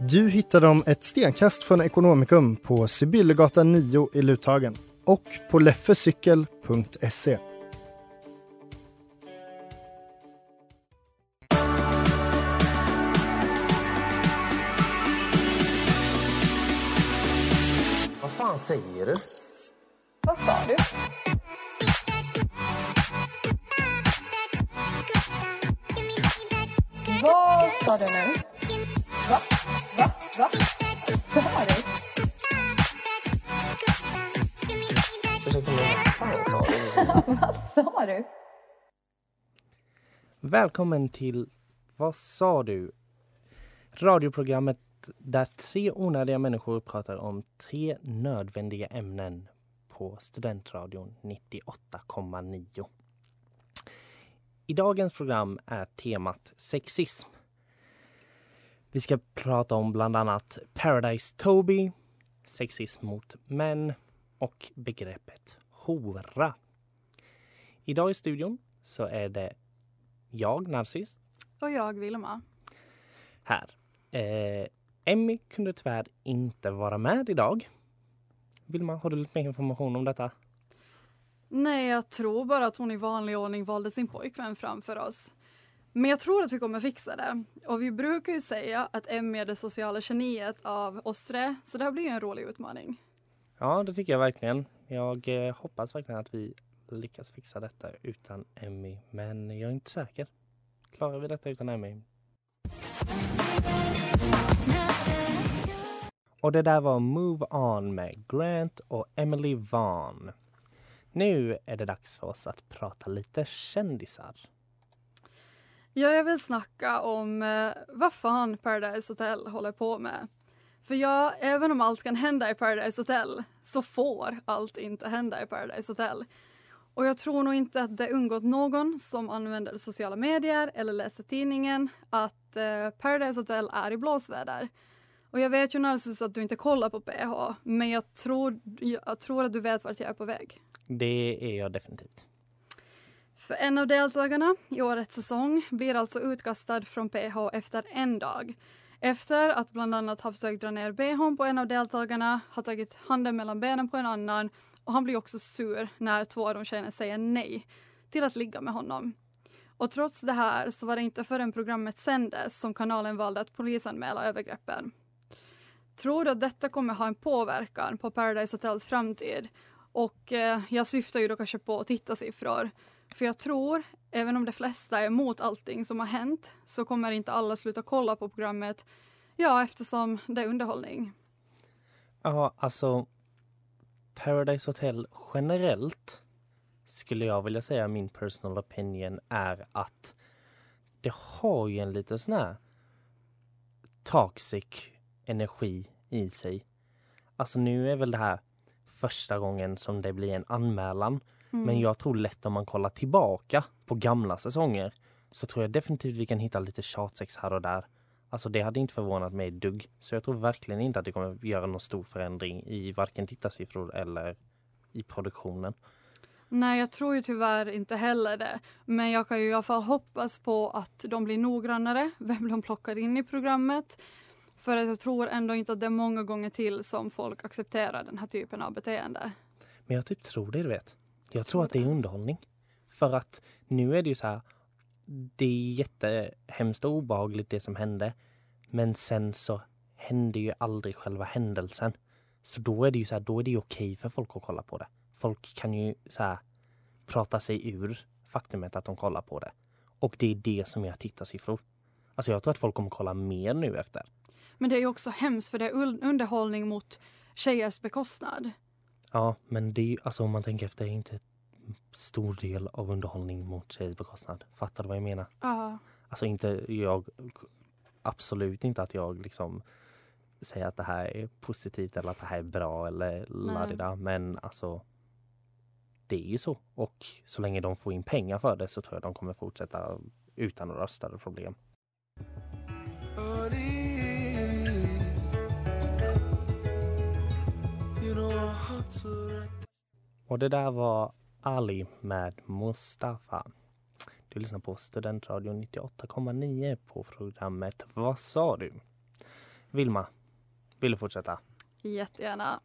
Du hittar dem ett stenkast från Ekonomikum på Sibyllegatan 9 i Luthagen och på leffecykel.se. Vad fan säger du? Vad sa du? Vad sa du nu? Va? Va? Sa du? Ursäkta mig, vad fan sa du? Vad sa du? Välkommen till Vad sa du? Radioprogrammet där tre onödiga människor pratar om tre nödvändiga ämnen på Studentradion 98,9. I dagens program är temat sexism. Vi ska prata om bland annat Paradise Toby, sexism mot män och begreppet hora. Idag i studion så är det jag, Narcis, Och jag, Vilma. här. Eh, Emmy kunde tyvärr inte vara med idag. Vilma, har du lite mer information om detta? Nej, jag tror bara att hon i vanlig ordning valde sin pojkvän framför oss. Men jag tror att vi kommer fixa det. Och vi brukar ju säga att Emmy är det sociala geniet av oss tre, så det här blir ju en rolig utmaning. Ja, det tycker jag verkligen. Jag eh, hoppas verkligen att vi lyckas fixa detta utan Emmy, men jag är inte säker. Klarar vi detta utan Emmy? Och det där var Move On med Grant och Emily Vaughn. Nu är det dags för oss att prata lite kändisar. Ja, jag vill snacka om eh, vad fan Paradise Hotel håller på med. För ja, även om allt kan hända i Paradise Hotel så får allt inte hända i Paradise Hotel. Och jag tror nog inte att det undgått någon som använder sociala medier eller läser tidningen att eh, Paradise Hotel är i blåsväder. Och jag vet ju Narcissus att du inte kollar på PH, men jag tror, jag tror att du vet vart jag är på väg. Det är jag definitivt. För en av deltagarna i årets säsong blir alltså utkastad från PH efter en dag. Efter att bland annat ha försökt dra ner bhn på en av deltagarna, har tagit handen mellan benen på en annan och han blir också sur när två av de tjejerna säger nej till att ligga med honom. Och trots det här så var det inte förrän programmet sändes som kanalen valde att polisanmäla övergreppen. Tror du att detta kommer ha en påverkan på Paradise Hotels framtid? Och eh, jag syftar ju då kanske på tittarsiffror. För jag tror, även om de flesta är emot allting som har hänt, så kommer inte alla sluta kolla på programmet. Ja, eftersom det är underhållning. Ja, alltså Paradise Hotel generellt skulle jag vilja säga min personal opinion är att det har ju en lite sån här toxic energi i sig. Alltså nu är väl det här första gången som det blir en anmälan. Mm. Men jag tror lätt om man kollar tillbaka på gamla säsonger så tror jag definitivt vi kan hitta lite tjatsex här och där. Alltså det hade inte förvånat mig dugg. Så jag tror verkligen inte att det kommer göra någon stor förändring i varken tittarsiffror eller i produktionen. Nej, jag tror ju tyvärr inte heller det. Men jag kan ju i alla fall hoppas på att de blir noggrannare, vem de plockar in i programmet. För att jag tror ändå inte att det är många gånger till som folk accepterar den här typen av beteende. Men jag typ tror det, du vet. Jag tror att det är underhållning. För att nu är det ju så här. Det är jättehemskt och obehagligt det som hände. Men sen så hände ju aldrig själva händelsen. Så då är det ju så här, då är det ju okej för folk att kolla på det. Folk kan ju så här prata sig ur faktumet att de kollar på det. Och det är det som gör tittarsiffror. Alltså jag tror att folk kommer kolla mer nu efter. Men det är ju också hemskt för det är underhållning mot tjejers bekostnad. Ja, men det är ju, alltså om man tänker efter, det är inte en stor del av underhållning mot tjejers bekostnad. Fattar du vad jag menar? Ja. Alltså inte jag, absolut inte att jag liksom säger att det här är positivt eller att det här är bra eller ladida. Men alltså det är ju så. Och så länge de får in pengar för det så tror jag de kommer fortsätta utan några större problem. Och det där var Ali med Mustafa. Du lyssnar på Studentradion 98,9 på programmet Vad sa du? Vilma, vill du fortsätta? Jättegärna.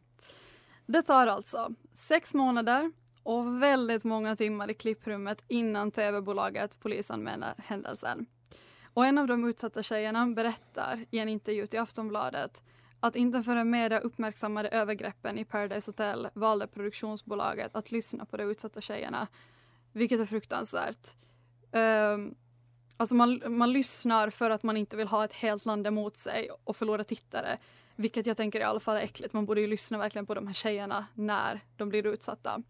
Det tar alltså sex månader och väldigt många timmar i klipprummet innan tv-bolaget polisanmäler händelsen. Och en av de utsatta tjejerna berättar i en intervju till Aftonbladet att inte förrän media uppmärksammade övergreppen i Paradise Hotel valde produktionsbolaget att lyssna på de utsatta tjejerna. Vilket är fruktansvärt. Um, alltså man, man lyssnar för att man inte vill ha ett helt land emot sig och förlora tittare. Vilket jag tänker i alla fall är äckligt. Man borde ju lyssna verkligen på de här tjejerna när de blir utsatta.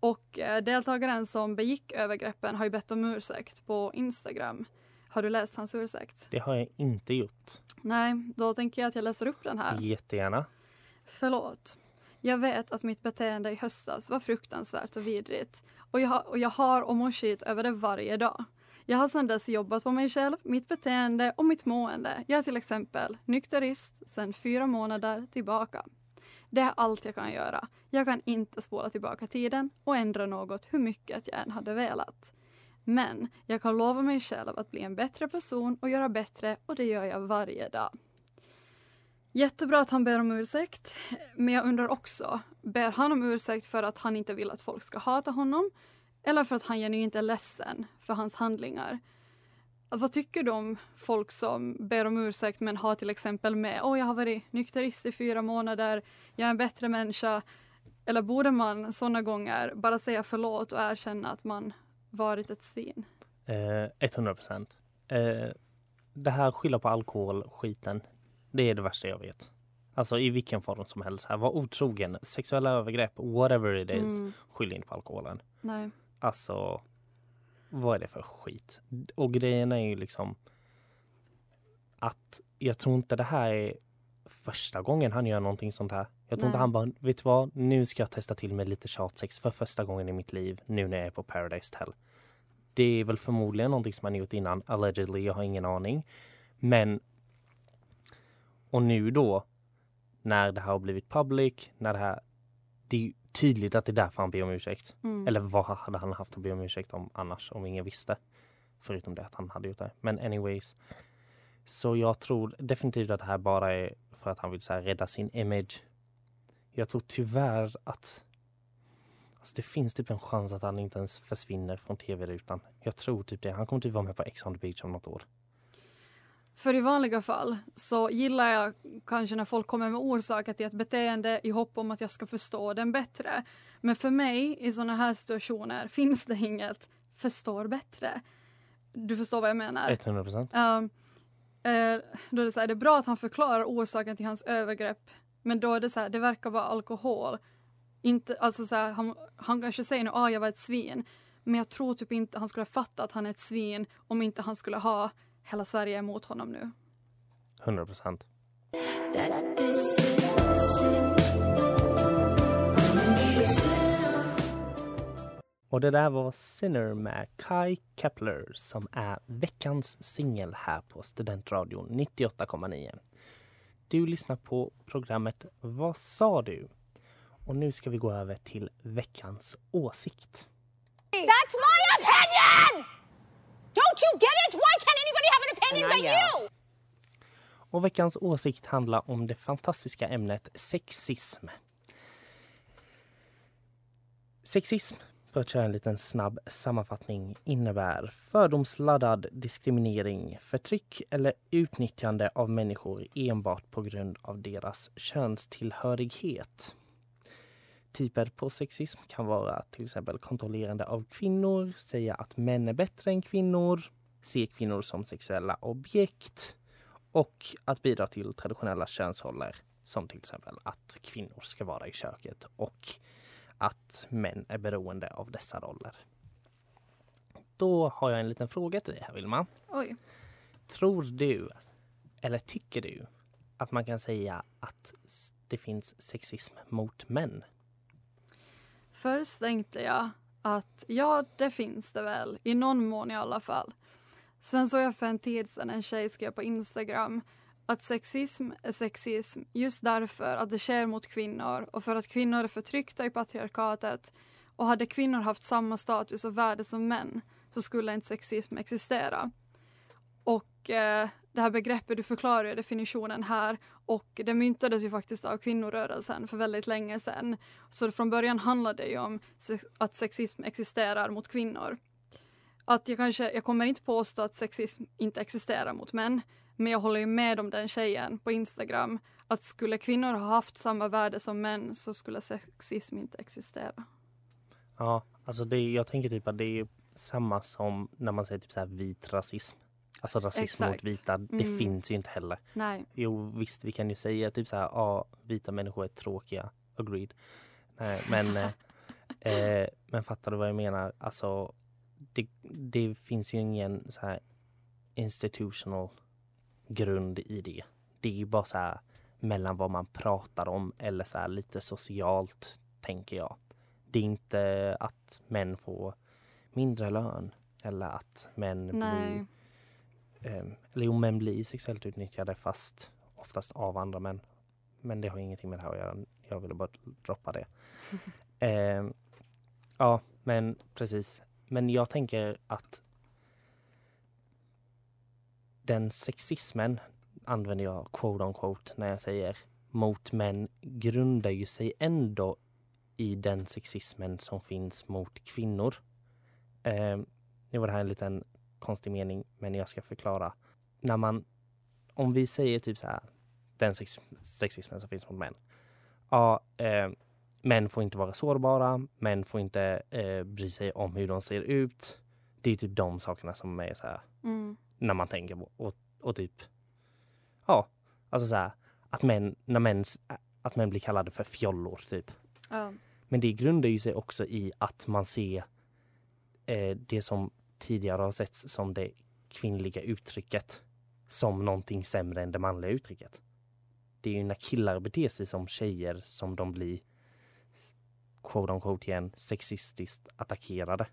Och eh, deltagaren som begick övergreppen har ju bett om ursäkt på Instagram. Har du läst hans ursäkt? Det har jag inte gjort. Nej, då tänker jag att jag läser upp den här. Jättegärna. Förlåt. Jag vet att mitt beteende i höstas var fruktansvärt och vidrigt. Och jag, har- och jag har och mår skit över det varje dag. Jag har sedan dess jobbat på mig själv, mitt beteende och mitt mående. Jag är till exempel nykterist sedan fyra månader tillbaka. Det är allt jag kan göra. Jag kan inte spola tillbaka tiden och ändra något hur mycket jag än hade velat. Men jag kan lova mig själv att bli en bättre person och göra bättre och det gör jag varje dag. Jättebra att han ber om ursäkt, men jag undrar också, ber han om ursäkt för att han inte vill att folk ska hata honom? Eller för att han genuint är ledsen för hans handlingar? Alltså, vad tycker du om folk som ber om ursäkt men har till exempel med Åh, jag har varit nykterist i fyra månader, jag är en bättre människa. Eller borde man sådana gånger bara säga förlåt och erkänna att man varit ett svin? Eh, 100 procent. Eh, det här skylla på alkohol, skiten, det är det värsta jag vet. Alltså i vilken form som helst. Här, var otrogen, sexuella övergrepp, whatever it is, Mm. skyll inte på alkoholen. Nej. Alltså, vad är det för skit? Och grejen är ju liksom att jag tror inte det här är första gången han gör någonting sånt här. Jag tror inte han bara, vet du vad, nu ska jag testa till med lite tjatsex för första gången i mitt liv, nu när jag är på Paradise Hotel. Det är väl förmodligen någonting som han gjort innan, allegedly, jag har ingen aning. Men och nu då, när det här har blivit public, när det här, det är ju tydligt att det är därför han ber om ursäkt. Mm. Eller vad hade han haft att be om ursäkt om annars, om ingen visste? Förutom det att han hade gjort det. Men anyways. Så jag tror definitivt att det här bara är för att han vill så här, rädda sin image. Jag tror tyvärr att alltså, det finns typ en chans att han inte ens försvinner från tv-rutan. Jag tror typ det. Han kommer typ vara med på Ex on the beach om något år. För i vanliga fall så gillar jag kanske när folk kommer med orsaker till ett beteende i hopp om att jag ska förstå den bättre. Men för mig i såna här situationer finns det inget förstår bättre. Du förstår vad jag menar? 100 procent. Um, eh, då är det, så här, det är bra att han förklarar orsaken till hans övergrepp. Men då är det så här, det verkar vara alkohol. Inte, alltså så här, han, han kanske säger nu, ah, jag var ett svin. Men jag tror typ inte han skulle fatta att han är ett svin om inte han skulle ha hela Sverige emot honom nu. 100 procent. Och det där var Sinner med Kai Kepler som är veckans singel här på Studentradion 98,9. Du lyssnar på programmet Vad sa du? Och nu ska vi gå över till veckans åsikt. That's my opinion! Don't you get it? Why can't anybody have an opinion but you? Och veckans åsikt handlar om det fantastiska ämnet sexism. Sexism, för att köra en liten snabb sammanfattning innebär fördomsladdad diskriminering, förtryck eller utnyttjande av människor enbart på grund av deras könstillhörighet. Typer på sexism kan vara till exempel kontrollerande av kvinnor, säga att män är bättre än kvinnor, se kvinnor som sexuella objekt och att bidra till traditionella könsroller som till exempel att kvinnor ska vara i köket och att män är beroende av dessa roller. Då har jag en liten fråga till dig här Vilma. Oj. Tror du, eller tycker du, att man kan säga att det finns sexism mot män? Först tänkte jag att ja, det finns det väl, i någon mån i alla fall. Sen såg jag för en tid sedan en tjej skrev på Instagram att sexism är sexism just därför att det sker mot kvinnor och för att kvinnor är förtryckta i patriarkatet. Och hade kvinnor haft samma status och värde som män så skulle inte sexism existera. Och eh, det här begreppet, du förklarar ju definitionen här och det myntades ju faktiskt av kvinnorörelsen för väldigt länge sedan. Så från början handlade det ju om sex- att sexism existerar mot kvinnor. Att jag, kanske, jag kommer inte påstå att sexism inte existerar mot män, men jag håller ju med om den tjejen på Instagram att skulle kvinnor ha haft samma värde som män så skulle sexism inte existera. Ja, alltså det, jag tänker typ att det är samma som när man säger typ så här vit rasism. Alltså rasism mot Exakt. vita, det Mm. finns ju inte heller. Nej. Jo visst, vi kan ju säga typ så här, ja, vita människor är tråkiga. Agreed. Nej, men, eh, eh, men fattar du vad jag menar? Alltså, det, det finns ju ingen så här institutional grund i det. Det är ju bara så här mellan vad man pratar om eller så här lite socialt, tänker jag. Det är inte att män får mindre lön eller att män Nej. blir Ehm, eller jo, män blir sexuellt utnyttjade fast oftast av andra män. Men det har ingenting med det här att göra. Jag ville bara droppa det. Ehm, ja, men precis. Men jag tänker att den sexismen använder jag quote on quote när jag säger mot män grundar ju sig ändå i den sexismen som finns mot kvinnor. Eh, nu var det här en liten konstig mening, men jag ska förklara. När man, om vi säger typ så här, den sex, sexismen som finns mot män. Ja, eh, män får inte vara sårbara, män får inte eh, bry sig om hur de ser ut. Det är typ de sakerna som är så här, Mm när man tänker på, och, och typ, ja, alltså så här, att män, när män, att män blir kallade för fjollor typ. Ja. Men det grundar ju sig också i att man ser eh, det som tidigare har setts som det kvinnliga uttrycket som någonting sämre än det manliga uttrycket. Det är ju när killar beter sig som tjejer som de blir quote on quote igen sexistiskt attackerade.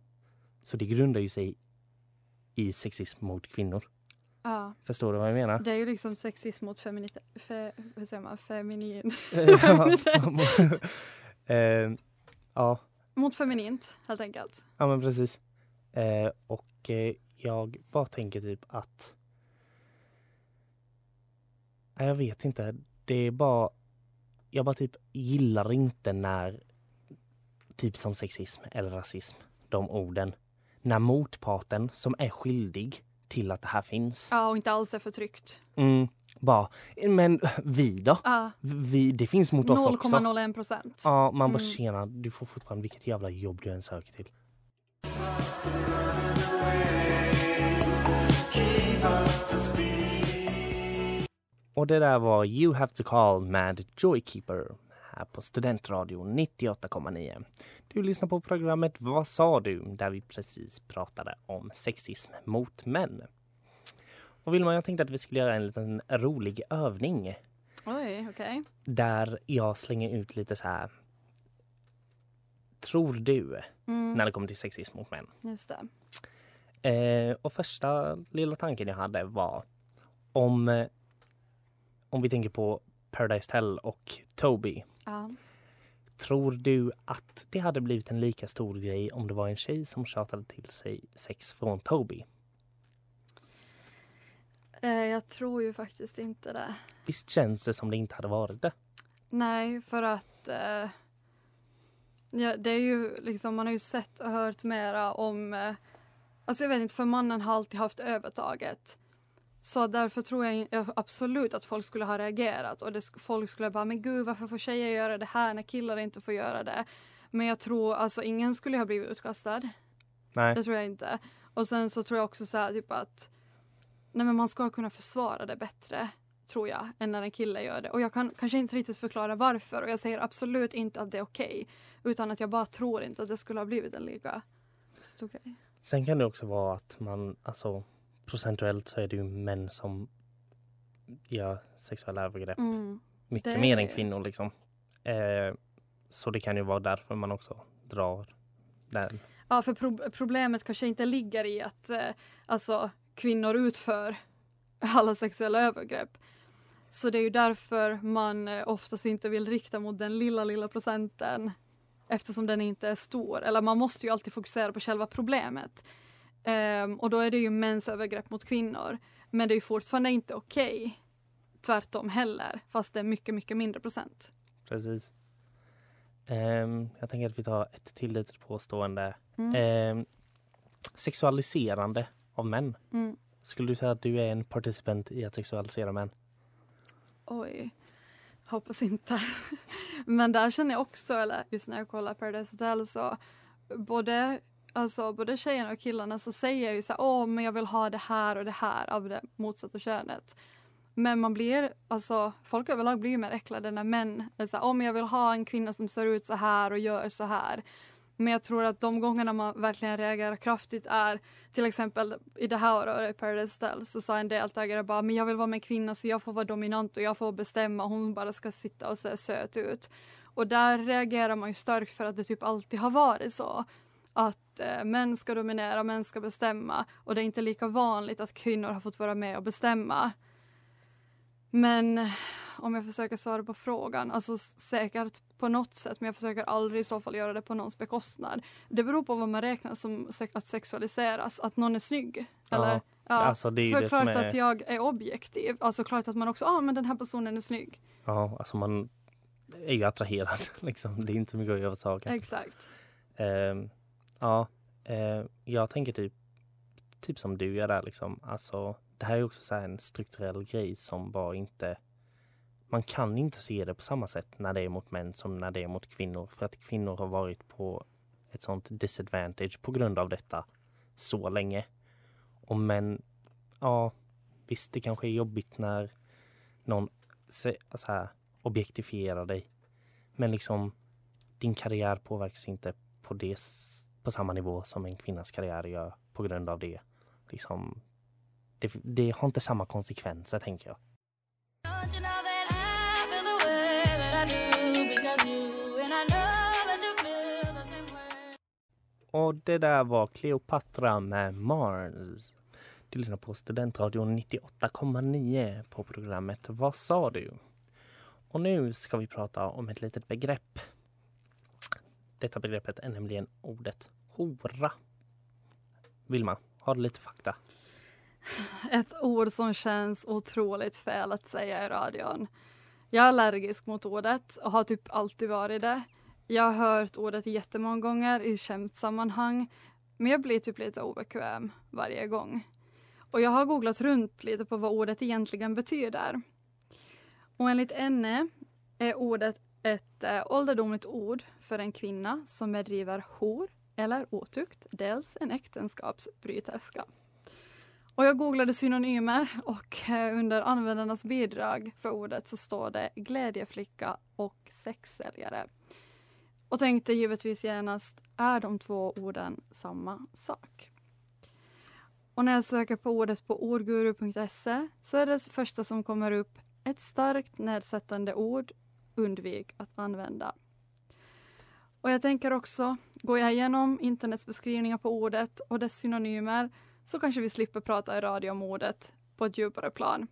Så det grundar ju sig i sexism mot kvinnor. Ja. Förstår du vad jag menar? Det är ju liksom sexism mot feminit... Fe, hur säger man? Feminin. Eh, ja, mot feminint, helt enkelt. Ja men precis. Eh, och eh, jag bara tänker typ att... Nej, jag vet inte. Det är bara... Jag bara typ gillar inte när typ som sexism eller rasism, de orden. När motparten som är skyldig till att det här finns. Ja, och inte alls är förtryckt. Mm, bara, men vi då? Ja. Vi, det finns mot oss också. 0,01 procent. Ja, man bara Mm. tjena, du får fortfarande vilket jävla jobb du än söker till. Och det där var You have to call med Joykeeper här på Studentradion 98,9. Du lyssnar på programmet Vad sa du? Där vi precis pratade om sexism mot män. Och Vilma, jag tänkte att vi skulle göra en liten rolig övning Oj, okej. där jag slänger ut lite så här. Tror du Mm. när det kommer till sexism mot män? Just det. Eh, och första lilla tanken jag hade var om, eh, om vi tänker på Paradise Tell och Toby. Ja. Tror du att det hade blivit en lika stor grej om det var en tjej som tjatade till sig sex från Toby? Eh, jag tror ju faktiskt inte det. Visst känns det som det inte hade varit det? Nej, för att... Eh, Ja, det är ju liksom, man har ju sett och hört mera om, eh, alltså jag vet inte, för mannen har alltid haft övertaget. Så därför tror jag absolut att folk skulle ha reagerat och det, folk skulle bara, men gud varför får tjejer göra det här när killar inte får göra det? Men jag tror, alltså ingen skulle ha blivit utkastad. Nej. Det tror jag inte. Och sen så tror jag också så här, typ att nej men man ska kunna försvara det bättre, tror jag, än när en kille gör det. Och jag kan kanske inte riktigt förklara varför och jag säger absolut inte att det är okej. utan att jag bara tror inte att det skulle ha blivit en lika stor grej. Sen kan det också vara att man, alltså procentuellt så är det ju män som gör sexuella övergrepp. Mm. Mycket Det mer än kvinnor liksom. Eh, så det kan ju vara därför man också drar den. Ja, för pro- problemet kanske inte ligger i att eh, alltså, kvinnor utför alla sexuella övergrepp. Så det är ju därför man eh, oftast inte vill rikta mot den lilla, lilla procenten eftersom den inte är stor. Eller man måste ju alltid fokusera på själva problemet. Ehm, och då är det ju mäns övergrepp mot kvinnor. Men det är ju fortfarande inte okej. Tvärtom heller, fast det är mycket, mycket mindre procent. Precis. Ehm, jag tänker att vi tar ett till litet påstående. Mm. Ehm, sexualiserande av män. Mm. Skulle du säga att du är en participant i att sexualisera män? Oj, hoppas inte. Men där känner jag också, eller just när jag kollar Paradise Hotel så både, alltså, både tjejerna och killarna så säger ju så här, åh men jag vill ha det här och det här av det motsatta könet. Men man blir, alltså folk överlag blir ju mer äcklade när män är så här, åh men jag vill ha en kvinna som ser ut så här och gör så här. Men jag tror att de gångerna man verkligen reagerar kraftigt är till exempel i det här året i Paradise Hotel så sa en deltagare bara men jag vill vara med en kvinna så jag får vara dominant och jag får bestämma hon bara ska sitta och se söt ut. Och där reagerar man ju starkt för att det typ alltid har varit så. Att eh, män ska dominera, män ska bestämma och det är inte lika vanligt att kvinnor har fått vara med och bestämma. Men om jag försöker svara på frågan, alltså säkert på något sätt men jag försöker aldrig i så fall göra det på någons bekostnad. Det beror på vad man räknar som att sexualiseras, att någon är snygg. Eller, Ja, alltså det är för klart är- att jag är objektiv, alltså klart att man också, ja ah, men den här personen är snygg. Ja, alltså man är ju attraherad. Liksom. Det är inte mycket att göra saken. Exakt. Ehm, ja, eh, jag tänker typ, typ som du gör där liksom. Alltså, det här är också så här en strukturell grej som bara inte... Man kan inte se det på samma sätt när det är mot män som när det är mot kvinnor. För att kvinnor har varit på ett sånt disadvantage på grund av detta så länge. Och män, ja, visst det kanske är jobbigt när någon se- så här, objektifierar dig. Men liksom, din karriär påverkas inte på, det, på samma nivå som en kvinnas karriär gör på grund av det. Liksom, det, det har inte samma konsekvenser, tänker jag. Och det där var Cleopatra med Mars. Du lyssnar på Studentradion 98,9 på programmet Vad sa du? Och nu ska vi prata om ett litet begrepp. Detta begreppet är nämligen ordet hora. Vilma, har du lite fakta? Ett ord som känns otroligt fel att säga i radion. Jag är allergisk mot ordet och har typ alltid varit det. Jag har hört ordet jättemånga gånger i skämtsammanhang men jag blir typ lite obekväm varje gång. Och jag har googlat runt lite på vad ordet egentligen betyder. Och enligt NE är ordet ett eh, ålderdomligt ord för en kvinna som bedriver hor eller otukt, dels en äktenskapsbryterska. Och jag googlade synonymer och eh, under användarnas bidrag för ordet så står det glädjeflicka och sexsäljare. Och tänkte givetvis genast, är de två orden samma sak? Och när jag söker på ordet på ordguru.se så är det första som kommer upp ett starkt nedsättande ord, undvik att använda. Och jag tänker också, går jag igenom internets beskrivningar på ordet och dess synonymer så kanske vi slipper prata i radio om ordet på ett djupare plan.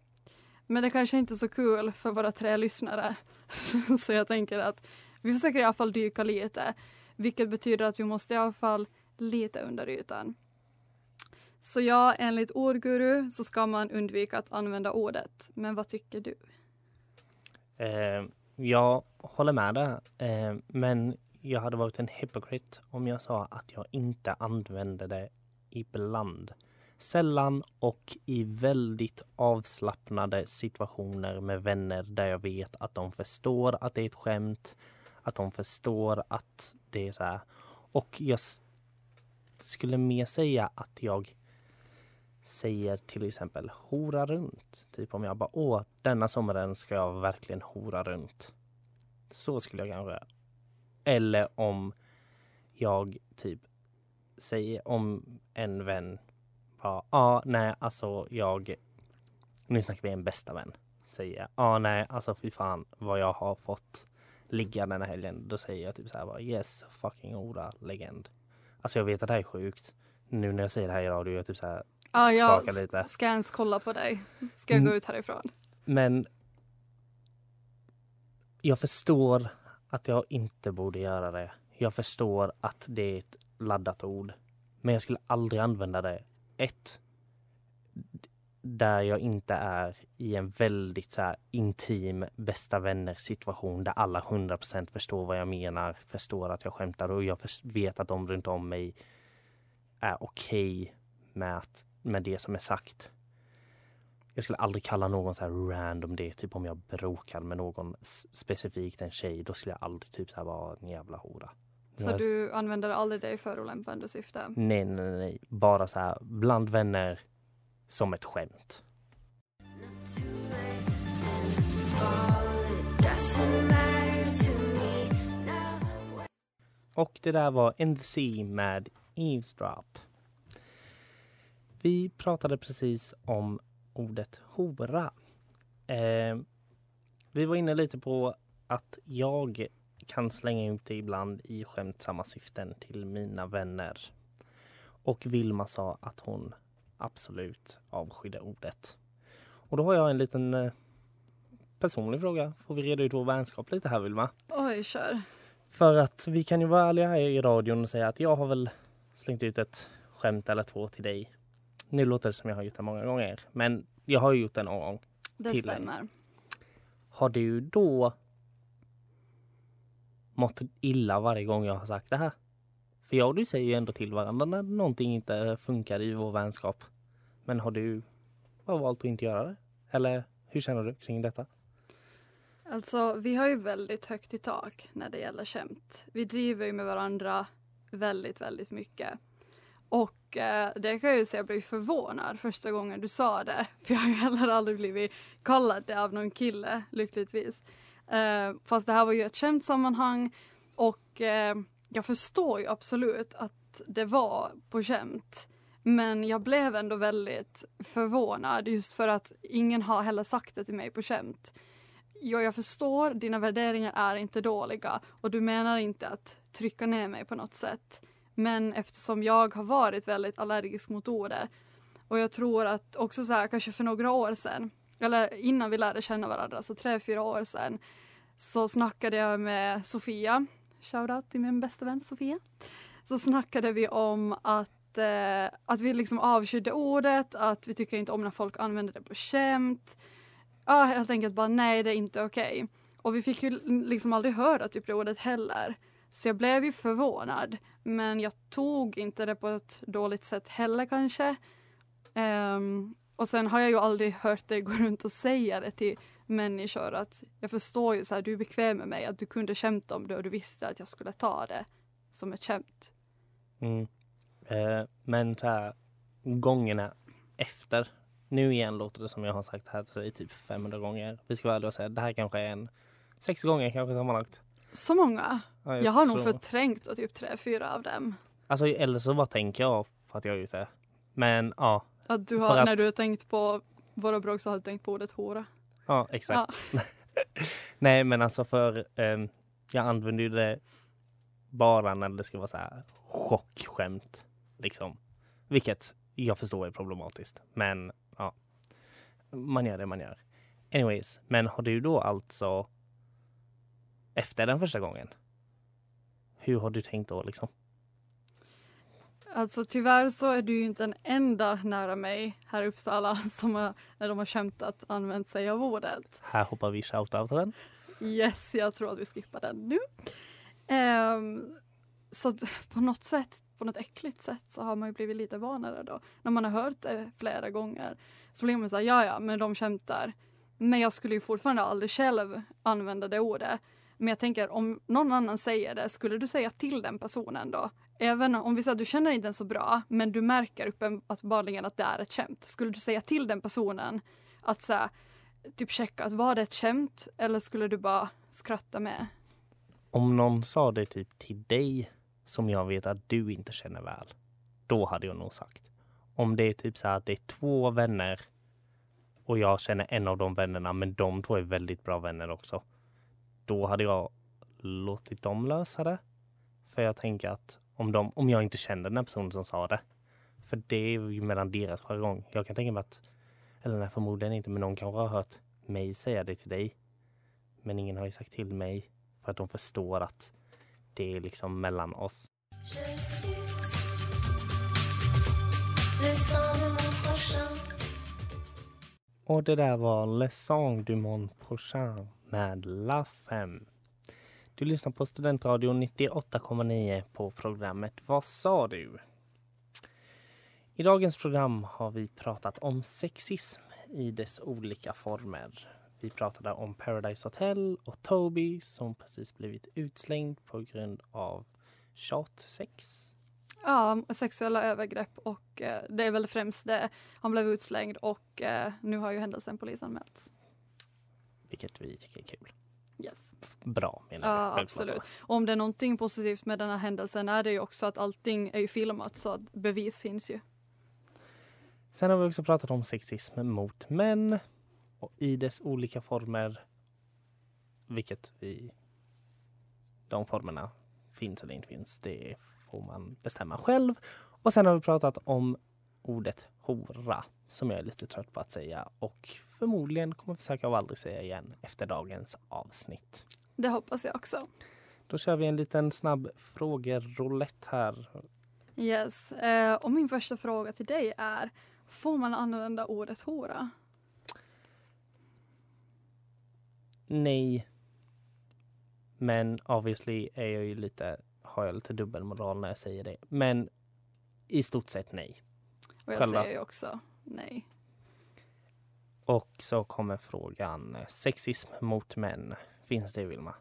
Men det kanske inte är så kul för våra tre lyssnare. så jag tänker att vi försöker i alla fall dyka lite. Vilket betyder att vi måste i alla fall lite under ytan. Så ja, enligt ordguru så ska man undvika att använda ordet. Men vad tycker du? Eh, jag håller med där. Eh, men jag hade varit en hypocrite om jag sa att jag inte använde det ibland. Sällan och i väldigt avslappnade situationer med vänner där jag vet att de förstår att det är ett skämt, att de förstår att det är så här. Och jag skulle mer säga att jag säger till exempel hora runt. Typ om jag bara åh, denna sommaren ska jag verkligen hora runt. Så skulle jag kanske Eller om jag typ säger om en vän ja, ah, nej, alltså jag, nu snackar vi en bästa vän, säger ja, ah, nej, alltså fy fan vad jag har fått ligga den här helgen. Då säger jag typ så här bara, yes, fucking hora, legend. Alltså jag vet att det här är sjukt. Nu när jag säger det här i radio, jag typ så här Ja, jag skakar lite. ska ens kolla på dig. Ska jag gå Mm. ut härifrån? Men jag förstår att jag inte borde göra det. Jag förstår att det är ett laddat ord. Men jag skulle aldrig använda det. Ett, där jag inte är i en väldigt så här intim bästa vänner situation där alla 100% förstår vad jag menar, förstår att jag skämtar och jag vet att de runt om mig är okej med, att- med det som är sagt. Jag skulle aldrig kalla någon så här random det, typ om jag bråkar med någon specifikt en tjej, då skulle jag aldrig typ så här vara en jävla hora. Så Jag- du använder aldrig det i förolämpande syfte? Nej, nej, nej, bara så här bland vänner som ett skämt. Och det där var In the Sea med Eavesdrop. Vi pratade precis om ordet hora. Eh, vi var inne lite på att jag kan slänga ut det ibland i skämtsamma syften till mina vänner. Och Vilma sa att hon absolut avskydde ordet. Och då har jag en liten eh, personlig fråga. Får vi reda ut vår vänskap lite här Vilma? Oj, kör. För att vi kan ju vara ärliga här i radion och säga att jag har väl slängt ut ett skämt eller två till dig. Nu låter det som jag har gjort det många gånger, men jag har ju gjort det någon gång. Det till stämmer. Har du då mått illa varje gång jag har sagt det här? För jag och du säger ju ändå till varandra när någonting inte funkar i vår vänskap. Men har du bara valt att inte göra det? Eller hur känner du kring detta? Alltså, vi har ju väldigt högt i tak när det gäller skämt. Vi driver ju med varandra väldigt, väldigt mycket. Och eh, det kan jag ju säga, jag blev förvånad första gången du sa det. För jag har ju heller aldrig blivit kallad det av någon kille, lyckligtvis. Eh, fast det här var ju ett skämtsammanhang och eh, jag förstår ju absolut att det var på skämt. Men jag blev ändå väldigt förvånad just för att ingen har heller sagt det till mig på skämt. Ja, jag förstår, dina värderingar är inte dåliga och du menar inte att trycka ner mig på något sätt. Men eftersom jag har varit väldigt allergisk mot ordet och jag tror att också så här, kanske för några år sedan, eller innan vi lärde känna varandra, så tre, fyra år sedan, så snackade jag med Sofia, shoutout till min bästa vän Sofia, så snackade vi om att, eh, att vi liksom avskydde ordet, att vi tycker inte om när folk använder det på skämt. Ja, helt enkelt bara nej, det är inte okej. Och vi fick ju liksom aldrig höra typ det ordet heller. Så jag blev ju förvånad. Men jag tog inte det på ett dåligt sätt heller kanske. Um, och sen har jag ju aldrig hört dig gå runt och säga det till människor att jag förstår ju så här, du är bekväm med mig, att du kunde skämta om det och du visste att jag skulle ta det som ett skämt. Mm. Eh, men så här, gångerna efter. Nu igen låter det som jag har sagt det här typ 500 gånger. Vi ska vara ärliga och säga det här kanske är en sex gånger kanske sammanlagt. Så många? Ja, jag har nog förträngt typ tre, fyra av dem. Alltså eller så vad tänker jag på att jag gjort det. Men ja, Att du har, att- när du har tänkt på våra bråk så har du tänkt på ordet hora. ja exakt. Nej men alltså för ehm, jag använder ju det bara när det ska vara så här chockskämt. Liksom. Vilket jag förstår är problematiskt. Men ja, man gör det man gör. Anyways, men har du då alltså efter den första gången? Hur har du tänkt då liksom? Alltså tyvärr så är du ju inte den enda nära mig här i Uppsala som har, när de har skämtat använt sig av ordet. Här hoppar vi shoutouten. Yes, jag tror att vi skippar den nu. Ehm, så på något sätt, på något äckligt sätt så har man ju blivit lite vanare då. När man har hört det flera gånger så blir man så här, ja ja, men de skämtar. Men jag skulle ju fortfarande aldrig själv använda det ordet. Men jag tänker om någon annan säger det, skulle du säga till den personen då? Även om vi säger att du känner inte den så bra, men du märker uppenbarligen att det är ett skämt. Skulle du säga till den personen att så här, typ checka att var det ett skämt eller skulle du bara skratta med? Om någon sa det typ till dig som jag vet att du inte känner väl, då hade jag nog sagt. Om det är typ så här att det är två vänner och jag känner en av de vännerna, men de två är väldigt bra vänner också. Då hade jag låtit dem lösa det. För jag tänker att om, de, om jag inte känner den här personen som sa det, för det är ju mellan deras jargong. Jag kan tänka mig att, eller nej förmodligen inte, men någon kanske har hört mig säga det till dig. Men ingen har ju sagt till mig för att de förstår att det är liksom mellan oss. Och det där var Le Song du Mon Prochain med La Femme. Du lyssnar på Studentradion 98,9 på programmet Vad sa du? I dagens program har vi pratat om sexism i dess olika former. Vi pratade om Paradise Hotel och Toby som precis blivit utslängd på grund av tjatsex. Ja, sexuella övergrepp och eh, det är väl främst det. Han blev utslängd och eh, nu har ju händelsen polisanmälts. Vilket vi tycker är kul. Yes. Bra menar Ja, jag. självklart. absolut. Och om det är någonting positivt med den här händelsen är det ju också att allting är ju filmat så att bevis finns ju. Sen har vi också pratat om sexism mot män och i dess olika former. Vilket vi... De formerna finns eller inte finns, det får man bestämma själv. Och sen har vi pratat om ordet hora som jag är lite trött på att säga och förmodligen kommer försöka att aldrig säga igen efter dagens avsnitt. Det hoppas jag också. Då kör vi en liten snabb frågeroulette här. Yes. Eh, och min första fråga till dig är, får man använda ordet hora? Nej. Men obviously är jag ju lite, har jag lite dubbelmoral när jag säger det. Men i stort sett nej. Och jag Själva. säger ju också nej. Och så kommer frågan, sexism mot män. Finns det Vilma?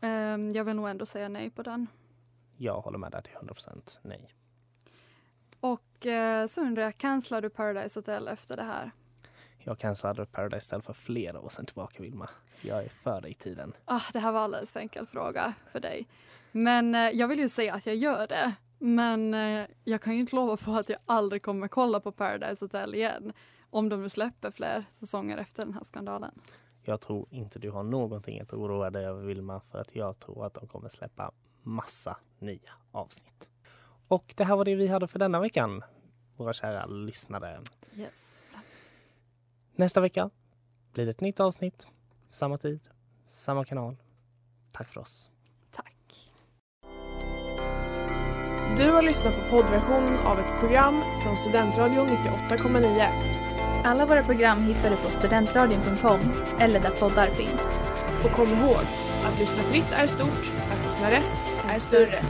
Eh, jag vill nog ändå säga nej på den. Jag håller med där till 100% nej. Och eh, så undrar jag, cancelar du Paradise Hotel efter det här? Jag cancellade Paradise Hotel för flera år sedan tillbaka Vilma. Jag är före i tiden. Ah, det här var alldeles för enkel fråga för dig. Men eh, jag vill ju säga att jag gör det. Men eh, jag kan ju inte lova på att jag aldrig kommer kolla på Paradise Hotel igen. Om de nu släpper fler säsonger efter den här skandalen. Jag tror inte du har någonting att oroa dig över Vilma för att jag tror att de kommer släppa massa nya avsnitt. Och det här var det vi hade för denna veckan, våra kära lyssnare. Yes. Nästa vecka blir det ett nytt avsnitt, samma tid, samma kanal. Tack för oss. Du har lyssnat på poddversionen av ett program från Studentradion 98,9. Alla våra program hittar du på studentradion.com eller där poddar finns. Och kom ihåg, att lyssna fritt är stort, att lyssna rätt är större.